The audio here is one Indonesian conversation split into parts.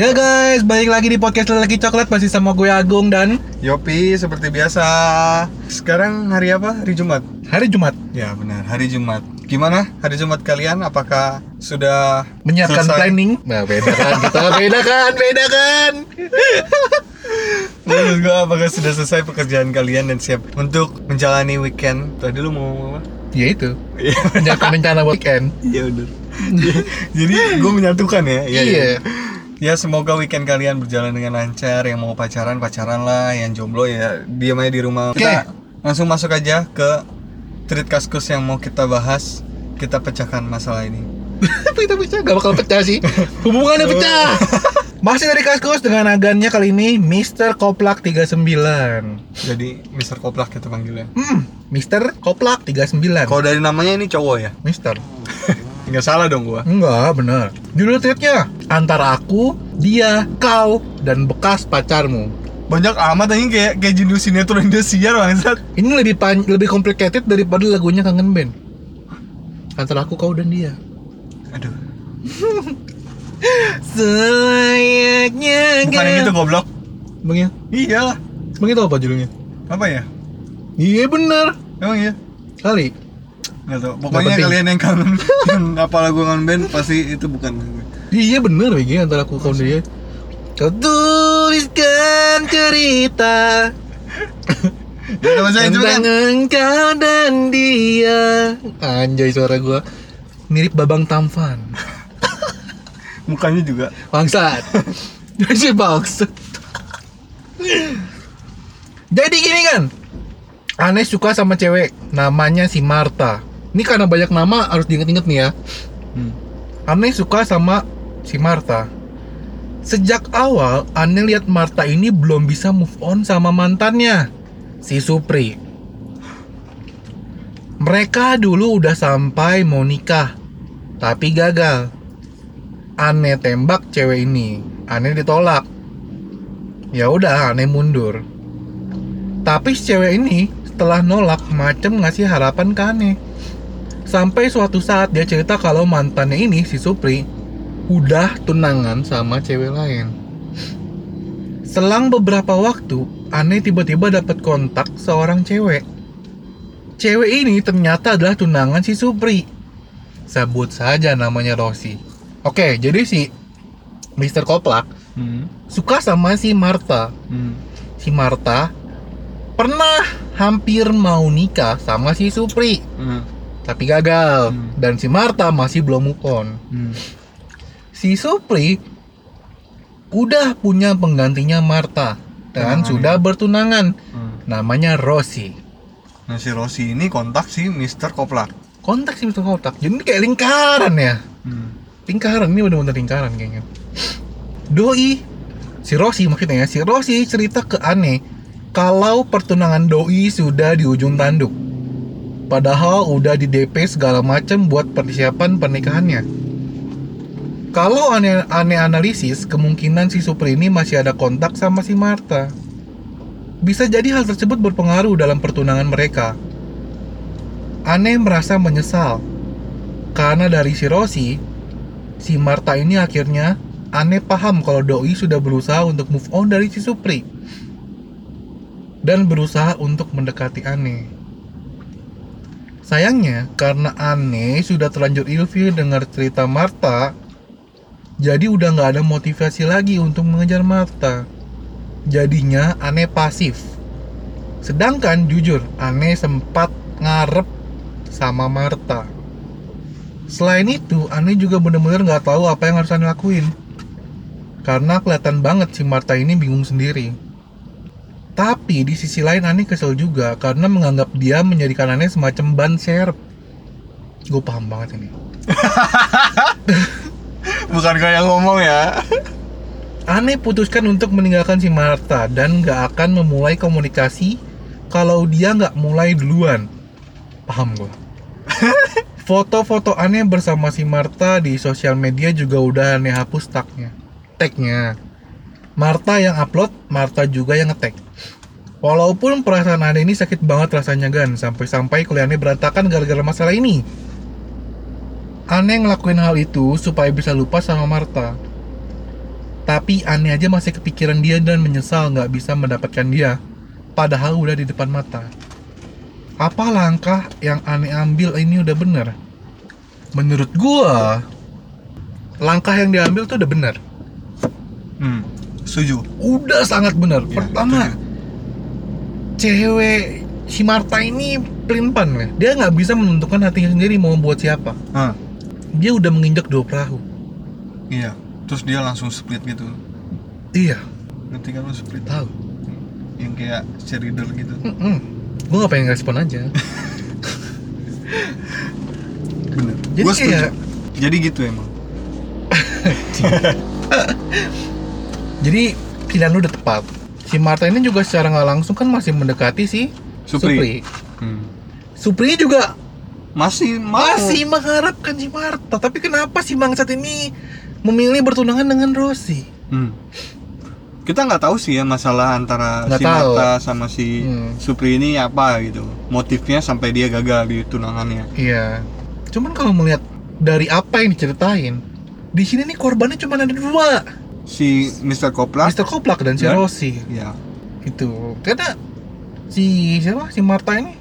Ya guys, balik lagi di podcast Lelaki Coklat masih sama gue Agung dan Yopi seperti biasa. Sekarang hari apa? Hari Jumat. hari Jumat Ya benar, hari Jumat. Gimana hari Jumat kalian? Apakah sudah menyiapkan selesai? planning. Nah, beda kan kita, beda kan, beda kan. Menurut gua apakah sudah selesai pekerjaan kalian dan siap untuk menjalani weekend? Tadi lu mau apa? Ya itu, Iya, menyiapkan rencana weekend. iya benar. Jadi gue menyatukan ya. Iya. Ya semoga weekend kalian berjalan dengan lancar. Yang mau pacaran pacaran lah, yang jomblo ya diam aja di rumah. Oke. Kita langsung masuk aja ke treat kaskus yang mau kita bahas. Kita pecahkan masalah ini. kita pecah, gak bakal pecah sih. Hubungannya pecah. Masih dari Kaskus dengan agannya kali ini Mr. Koplak 39. Jadi Mr. Koplak kita panggilnya. Hmm, Mr. Koplak 39. Kalau dari namanya ini cowok ya? Mister. Nggak salah dong gua. Enggak, bener. Judul tweetnya antara aku, dia, kau, dan bekas pacarmu. Banyak amat ini kayak kayak judul sinetron Indosiar bangsat. Ini lebih pan lebih complicated daripada lagunya Kangen Band. Antara aku, kau, dan dia. Aduh. Selayaknya Bukan yang itu goblok. Bang ya? Iyalah. Bang itu apa judulnya? Apa ya? Iya bener Emang iya? Kali Nggak tahu. Pokoknya penting. kalian yang kangen yang apa lagu kangen band pasti itu bukan. Iya bener BG antara aku, kau, dan dia Kau tuliskan cerita Ya juga kan. Tentang engkau dan dia Anjay suara gua Mirip Babang Tampan Mukanya juga. Bangsat Si bangsat Jadi gini kan Aneh suka sama cewek Namanya si Marta Ini karena banyak nama harus diinget-inget nih ya. Hmm. Aneh suka sama si Marta Sejak awal Aneh lihat Marta ini belum bisa move on sama mantannya Si Supri. Mereka dulu udah sampai mau nikah Tapi gagal. Aneh tembak cewek ini. Aneh ditolak. Ya udah aneh mundur. Tapi si cewek ini setelah nolak macem ngasih harapan ke aneh Sampai suatu saat dia cerita kalau mantannya ini si Supri udah tunangan sama cewek lain. Selang beberapa waktu, Aneh tiba-tiba dapat kontak seorang cewek. Cewek ini ternyata adalah tunangan si Supri. Sebut saja namanya Rosi. Oke, jadi si Mr. Koplak Hmm. suka sama si Marta. Hmm. Si Marta pernah hampir mau nikah sama si Supri Hmm. Tapi gagal Hmm. dan si Marta masih belum move on. Hmm. Si Supri udah punya penggantinya Marta dan Tunangan sudah ya? bertunangan. Hmm. Namanya Rosi. Nah si Rosi ini kontak si Mr. Koplak. Kontak si Mr. Kotak. Jadi ini kayak lingkaran ya. Hmm. Lingkaran ini bener-bener lingkaran kayaknya. Doi si Rosi maksudnya ya, si Rosi cerita ke Ane kalau pertunangan Doi sudah di ujung tanduk. Padahal udah di DP segala macam buat persiapan pernikahannya. Kalau aneh, aneh analisis, kemungkinan si Supri ini masih ada kontak sama si Marta. Bisa jadi hal tersebut berpengaruh dalam pertunangan mereka. Aneh merasa menyesal karena dari si Rosi, si Marta ini akhirnya aneh paham kalau Doi sudah berusaha untuk move on dari si Supri dan berusaha untuk mendekati Aneh. Sayangnya, karena Aneh sudah terlanjur ilfil dengar cerita Marta, jadi udah nggak ada motivasi lagi untuk mengejar Marta. Jadinya Aneh pasif. Sedangkan jujur, Aneh sempat ngarep sama Marta. Selain itu, Aneh juga bener-bener nggak tahu apa yang harus Aneh lakuin. Karena kelihatan banget si Marta ini bingung sendiri. Tapi di sisi lain Aneh kesel juga karena menganggap dia menjadikan Aneh semacam ban serep. Gue paham banget ini. Bukan kayak ngomong ya. Aneh putuskan untuk meninggalkan si Marta dan nggak akan memulai komunikasi kalau dia nggak mulai duluan. Paham gue. Foto-foto aneh bersama si Marta di sosial media juga udah aneh hapus tagnya. Tagnya. Marta yang upload, Marta juga yang ngetag. Walaupun perasaan ini sakit banget rasanya gan, sampai-sampai kuliahnya berantakan gara-gara masalah ini. Aneh ngelakuin hal itu supaya bisa lupa sama Marta. Tapi aneh aja masih kepikiran dia dan menyesal nggak bisa mendapatkan dia. Padahal udah di depan mata. Apa langkah yang aneh ambil ini udah bener? Menurut gua, langkah yang diambil tuh udah bener. Hmm. Setuju. Udah sangat bener. Ya, Pertama, cewek si Marta ini pelimpan ya. Dia nggak bisa menentukan hatinya sendiri mau buat siapa. Ah, Dia udah menginjak dua perahu. iya. Terus dia langsung split gitu. Iya, Ngerti kan lu split? tahu. Yang kayak cheerleader gitu. Mm Gue nggak pengen respon aja. Bener. Jadi Gua setuju. kayak- Jadi gitu emang. Jadi pilihan lu udah tepat. Si Marta ini juga secara nggak langsung kan masih mendekati si Supri. Supri. Hmm. Supri juga Masih mau. masih mengharapkan si Marta. Tapi kenapa si bangsat ini memilih bertunangan dengan Rosi? Hmm. Kita nggak tahu sih ya masalah antara Nggak si tahu. Marta sama si Hmm. Supri ini apa gitu. Motifnya sampai dia gagal di tunangannya. Iya. Cuman kalau melihat dari apa yang diceritain, di sini nih korbannya cuma ada dua, Si Mr. Kopla. Mr. Koplak dan si Dan? Rosi. Ya. Itu karena si siapa si Marta ini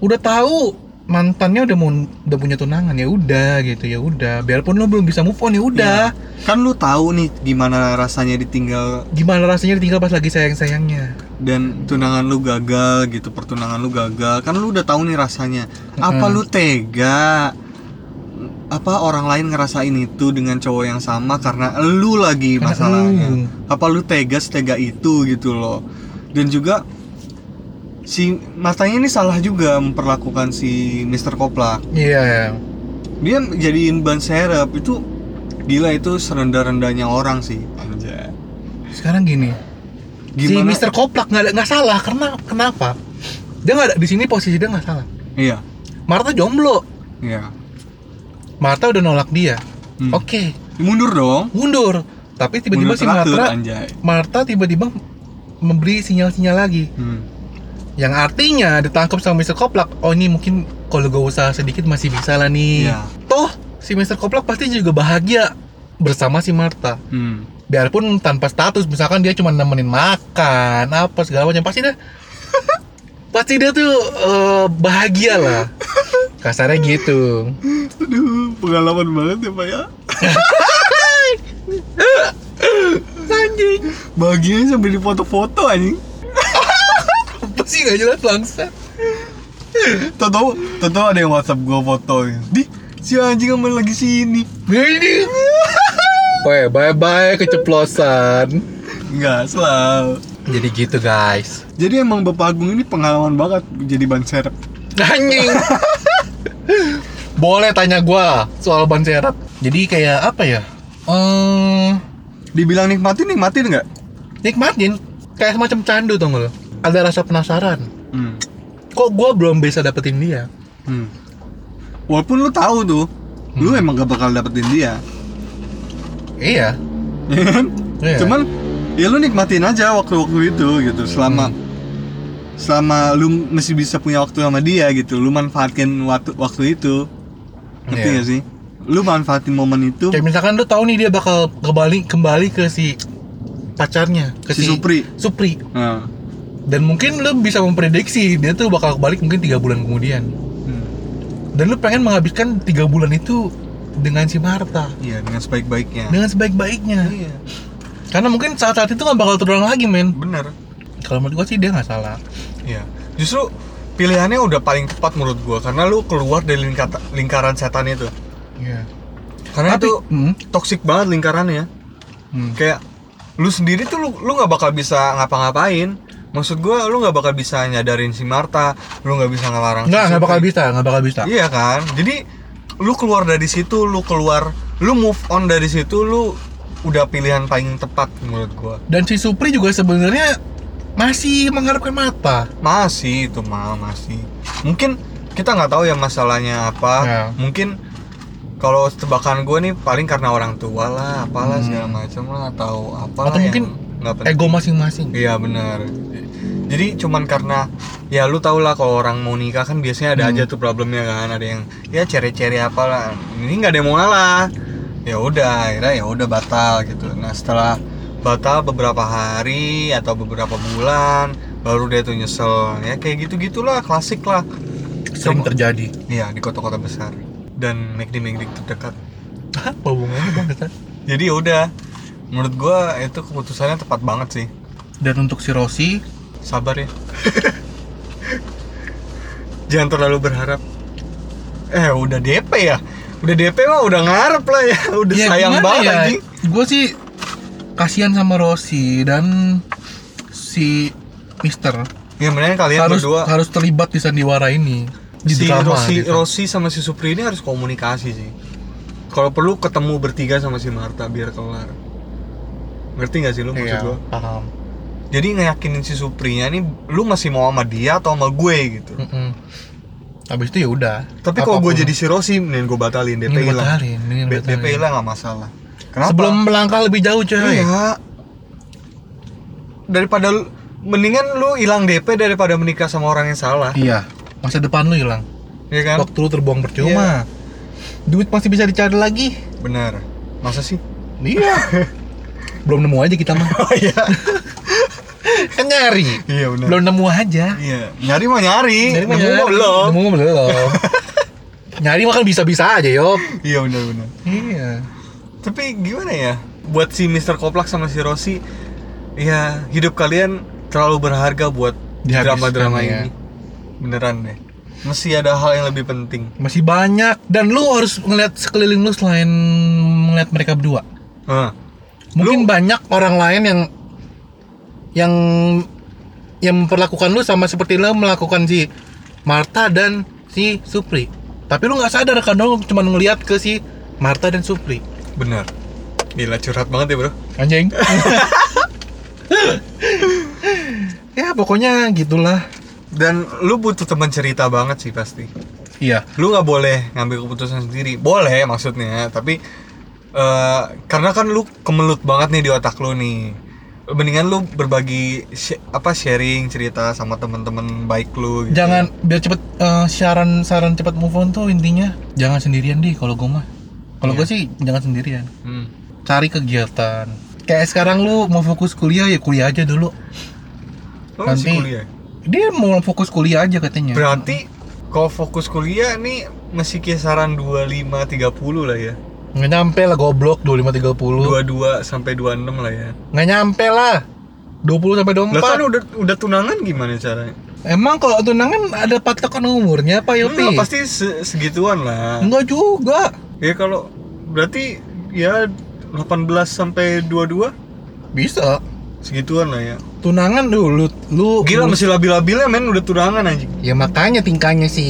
udah tahu mantannya udah mau udah punya tunangan ya udah gitu ya udah biarpun lo belum bisa move on ya udah Kan lu tahu nih gimana rasanya ditinggal gimana rasanya ditinggal pas lagi sayang sayangnya dan tunangan lu gagal gitu, pertunangan lu gagal. Kan lu udah tahu nih rasanya. Apa Mm-mm. lu tega? Apa orang lain ngerasain itu dengan cowok yang sama karena lu lagi Karena masalahnya? elu. Apa lu tega setega itu gitu loh? Dan juga si matanya ini salah juga memperlakukan si Mr. Kopla. iya Dia jadiin ban serep itu gila itu serendah-rendahnya orang sih. Anjay. sekarang gini si Mr. Koplak nggak nggak salah karena kenapa dia nggak di sini posisi dia nggak salah Iya. Marta jomblo Iya. Marta udah nolak dia Hmm. oke Mundur dong. mundur tapi tiba-tiba si Marta anjay. Marta tiba-tiba memberi sinyal-sinyal lagi Hmm. yang artinya ditangkap sama Mr. Koplak oh ini mungkin kalau gue usaha sedikit masih bisa lah nih Iya. toh si Mr. Koplak pasti juga bahagia bersama si Marta Hmm. biarpun tanpa status misalkan dia cuma nemenin makan apa segala macam pasti dia pasti dia tuh eh, bahagia lah kasarnya gitu Aduh, pengalaman banget ya Pak ya. anjing Bahagianya sambil dipoto anjing. apa sih gak jelas bangsa Tahu tahu ada yang WhatsApp gua foto. Di si anjing emang lagi sini. ini Weh, bye-bye keceplosan Enggak, selalu. Jadi gitu guys Jadi emang Bapak Agung ini pengalaman banget jadi ban serep. Anjing Boleh tanya gua soal ban serap Jadi kayak apa ya Eh Dibilang nikmatin, nikmatin nggak? nikmatin Kayak semacam candu tau gak lo Ada rasa penasaran Hmm. Kok gua belum bisa dapetin dia Hmm. Walaupun lu tahu tuh, lu emang gak bakal dapetin dia. Iya Ya kan? Iya. Cuman ya lu nikmatin aja waktu-waktu itu gitu selama Hmm. selama lu masih bisa punya waktu sama dia gitu. Lu manfaatin waktu waktu itu. Ngerti Iya. gak sih? Lu manfaatin momen itu Kayak misalkan lu tahu nih dia bakal kembali kembali ke si pacarnya ke si Supri. Supri Nah. dan mungkin lu bisa memprediksi dia tuh bakal balik mungkin tiga bulan kemudian Hmm. dan lu pengen menghabiskan tiga bulan itu dengan si Marta Iya, dengan sebaik-baiknya. dengan sebaik-baiknya Iya, karena mungkin saat-saat itu nggak bakal terulang lagi men bener. kalau menurut gua sih dia nggak salah Iya. Justru pilihannya udah paling tepat menurut gua karena lu keluar dari lingkata- lingkaran setan itu. Iya. Karena Tapi, itu hmm, toksik banget lingkarannya. hmm. kayak lu sendiri tuh lu lu nggak bakal bisa ngapa-ngapain maksud gua lu nggak bakal bisa nyadarin si Marta lu nggak bisa ngelarang si nggak nggak bakal bisa nggak bakal bisa iya kan jadi lu keluar dari situ lu keluar lu move on dari situ lu udah pilihan paling tepat menurut gua dan si Supri juga sebenarnya masih mengharapkan mata masih itu mah masih mungkin kita nggak tahu ya masalahnya apa Ya. mungkin kalau tebakan gue nih paling karena orang tua lah apalah Hmm. segala macam lah atau apalah Atau yang mungkin penting. ego masing-masing Iya benar. Jadi cuman karena ya lu tau lah kalau orang mau nikah kan biasanya ada Hmm. aja tuh problemnya kan ada yang ya cere-cere apalah. Ini nggak ada yang mau ngalah. ya udah akhirnya ya udah batal gitu nah setelah batal beberapa hari atau beberapa bulan baru dia tuh nyesel. Ya kayak gitu gitulah klasik lah. Sering Coba- terjadi. iya di kota-kota besar. Dan McD McD terdekat Apa hubungannya bang jadi ya udah. Menurut gua itu keputusannya tepat banget sih. Dan untuk si Rossi, sabar ya. Jangan terlalu berharap. Eh udah DP ya? Udah DP mah udah ngarep lah ya. Udah ya sayang banget ya? Gue sih kasihan sama Rossi dan si Mister ya mendingan kalian harus berdua harus terlibat di sandiwara ini di si drama Rossi, gitu. Rossi sama si Supri ini harus komunikasi sih kalau perlu ketemu bertiga sama si Marta biar kelar ngerti gak sih lu maksud Iya, gua paham. jadi ngeyakinin si Suprinya nih lu masih mau sama dia atau sama gue gitu Mm-mm. Habis itu ya udah. tapi kalau gue jadi si Rossi mending gue batalin DP hilang batalin. DP hilang gak masalah kenapa sebelum melangkah lebih jauh coy. iya daripada lu- mendingan lu hilang DP daripada menikah sama orang yang salah Iya, masa depan lu hilang. ya kan Waktu lu terbuang percuma. Duit masih bisa dicari lagi. benar masa sih Iya. Belum nemu aja kita mah. oh iya Kan nyari. iya benar Belum nemu aja. Iya, nyari mah nyari, Nyari mah nemu mah belum. Nemu mah belum. nyari mah kan bisa-bisa aja, Yop. Iya benar benar. Iya. Tapi gimana ya? Buat si Mr. Koplak sama si Rossi, ya hidup kalian terlalu berharga buat drama-drama ya. ini. Beneran deh. Mesti ada hal yang lebih penting. Masih banyak dan lu harus ngeliat sekeliling lu selain ngeliat mereka berdua. Hah. Mungkin banyak orang lain yang yang yang memperlakukan lu sama seperti lu melakukan si Marta dan si Supri. Tapi lu nggak sadar kan lu cuma ngeliat ke si Marta dan Supri. Bener. Gila curhat banget ya bro. Anjing. ya pokoknya gitulah. Dan lu butuh teman cerita banget sih pasti. Iya. Lu nggak boleh ngambil keputusan sendiri. Boleh maksudnya, tapi eh, karena kan lu kemelut banget nih di otak lu nih. Mendingan lu berbagi sh- apa sharing cerita sama temen-temen baik lu. Gitu. Jangan biar cepet eh, saran saran cepat move on tuh intinya jangan sendirian deh kalau gue mah. Kalau Iya. gue sih jangan sendirian. Hmm. Cari kegiatan. Kayak sekarang lu mau fokus kuliah ya kuliah aja dulu. Lu masih Nanti- kuliah. Dia mau fokus kuliah aja katanya. Berarti kalau fokus kuliah nih masih kisaran 25 30 lah ya. Nggak nyampe lah goblok 25 30. 22 sampai 26 lah ya. Nggak nyampe lah. 20 sampai Lah kan 24. udah udah tunangan gimana caranya? Emang kalau tunangan ada patokan umurnya Pak Yopi? Enggak, pasti se- segituan lah. Enggak juga. Ya kalau berarti ya 18 sampai 22 Bisa. segituan lah ya. Tunangan dulu lu Gila lu- masih labil-labilnya men udah tunangan anjing. Ya makanya tingkahnya si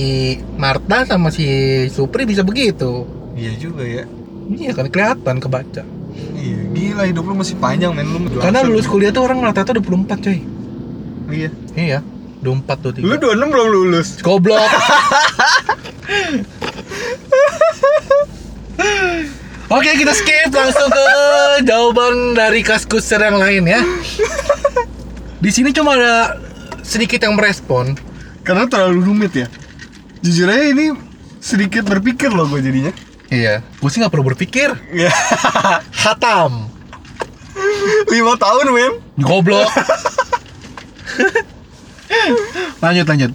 Marta sama si Supri bisa begitu. Iya juga ya. Iya kan kelihatan kebaca. Iya, gila hidup lu masih panjang men lu. Karena lulus kuliah tuh orang rata-rata 24 coy. Iya. Iya. 24 tuh Lu 26 belum lulus. Goblok. Oke kita skip langsung ke jawaban dari kaskuser yang lain ya. Di sini cuma ada sedikit yang merespon. Karena terlalu rumit ya. Jujur aja ini sedikit berpikir loh gue jadinya. Iya. Gue sih nggak perlu berpikir. Ya. Hatam. 5 tahun men. Goblok. lanjut lanjut.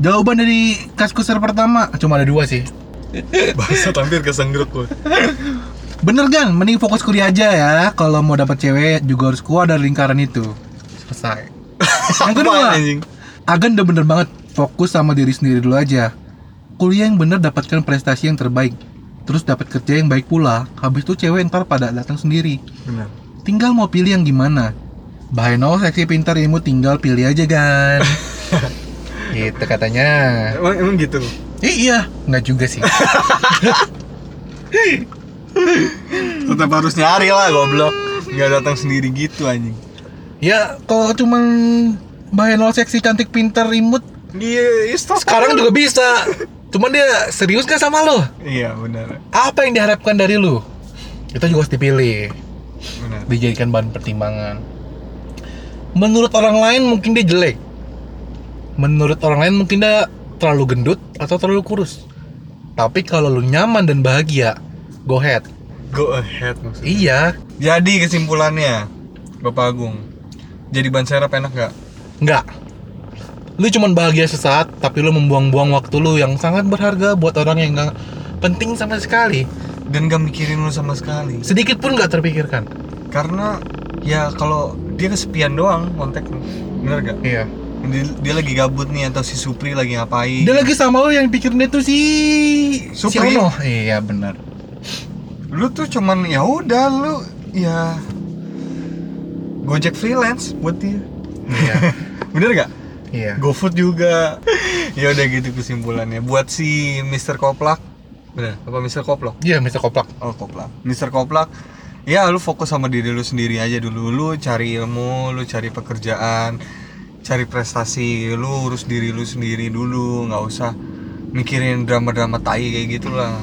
Jawaban dari kaskuser pertama cuma ada dua sih. Bahasa tampil kesenggruk gue. Bener kan? Mending fokus kuliah aja ya. Kalau mau dapat cewek juga harus keluar dari lingkaran itu. Selesai. Yang kedua? Agan udah bener banget fokus sama diri sendiri dulu aja. Kuliah yang bener dapatkan prestasi yang terbaik. Terus dapat kerja yang baik pula. Habis itu cewek ntar pada datang sendiri. Benar. Tinggal mau pilih yang gimana. Bahaya no seksi pintar ilmu tinggal pilih aja kan. gitu katanya. Emang, emang gitu. Iya, nggak juga sih. Tetap harus nyari lah goblok. Nggak datang sendiri gitu anjing. ya kalau cuman bahaya no seksi cantik pintar imut Iya, iya, sekarang juga bisa. Cuman dia serius gak sama lo? Iya, benar. Apa yang diharapkan dari lu? Itu juga harus dipilih, Benar. dijadikan bahan pertimbangan. Menurut orang lain mungkin dia jelek. Menurut orang lain mungkin dia terlalu gendut atau terlalu kurus. Tapi kalau lu nyaman dan bahagia, go ahead. go ahead maksudnya Iya, jadi kesimpulannya Bapak Agung jadi ban serap enak nggak nggak. Lu cuman bahagia sesaat, tapi lu membuang-buang waktu lu yang sangat berharga buat orang yang nggak penting sama sekali. dan gak mikirin lu sama sekali Sedikit pun nggak terpikirkan. karena ya kalau dia kesepian doang kontak bener gak Iya. Dia, dia lagi gabut nih atau si Supri lagi ngapain Dia lagi sama lu yang pikirin dia tuh si si Supri. Ono. Iya benar. lu tuh cuman ya udah lu ya Gojek freelance buat dia Iya. bener gak iya. GoFood juga ya udah gitu kesimpulannya buat si Mr. Koplak bener apa Mr. Koplak Iya, Mr. Koplak. oh Koplak Mr. Koplak ya lu fokus sama diri lu sendiri aja dulu lu cari ilmu lu cari pekerjaan cari prestasi lu urus diri lu sendiri dulu nggak usah mikirin drama-drama tai kayak gitulah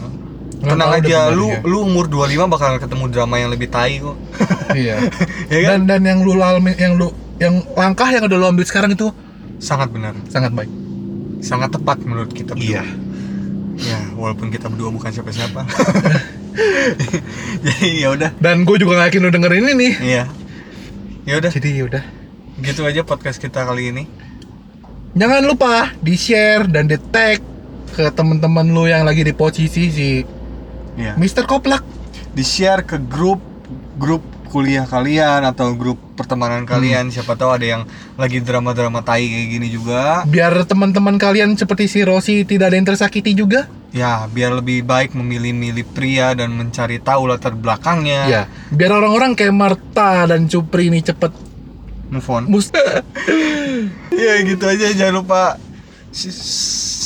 Nggak tenang aja lu benernya. lu umur 25 bakal ketemu drama yang lebih tai kok iya. ya kan Dan dan yang lu lalami, yang lu yang langkah yang udah lu ambil sekarang itu sangat benar sangat baik. sangat tepat menurut kita berdua Iya. ya walaupun kita berdua bukan siapa-siapa jadi ya udah Dan gue juga gak yakin lu dengerin ini nih. iya ya udah Jadi udah. Gitu aja podcast kita kali ini Jangan lupa di share dan di tag ke teman-teman lu yang lagi di posisi si ya Mr. Koplak. di share ke grup grup kuliah kalian atau grup pertemanan kalian siapa tahu ada yang lagi drama-drama tai kayak gini juga Biar teman-teman kalian seperti si Rosi tidak ada yang tersakiti juga. ya biar lebih baik memilih-milih pria dan mencari tahu latar belakangnya Ya, biar orang-orang kayak Marta dan Cupri ini cepet move on. Ya gitu aja. Jangan lupa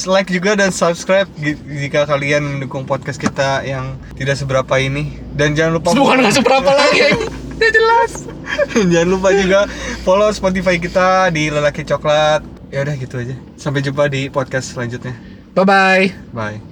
like juga dan subscribe jika kalian mendukung podcast kita yang tidak seberapa ini. Dan jangan lupa bukan nggak seberapa lagi. Ya jelas. jangan lupa juga follow Spotify kita di Lelaki Coklat. Ya udah gitu aja. Sampai jumpa di podcast selanjutnya. Bye bye. bye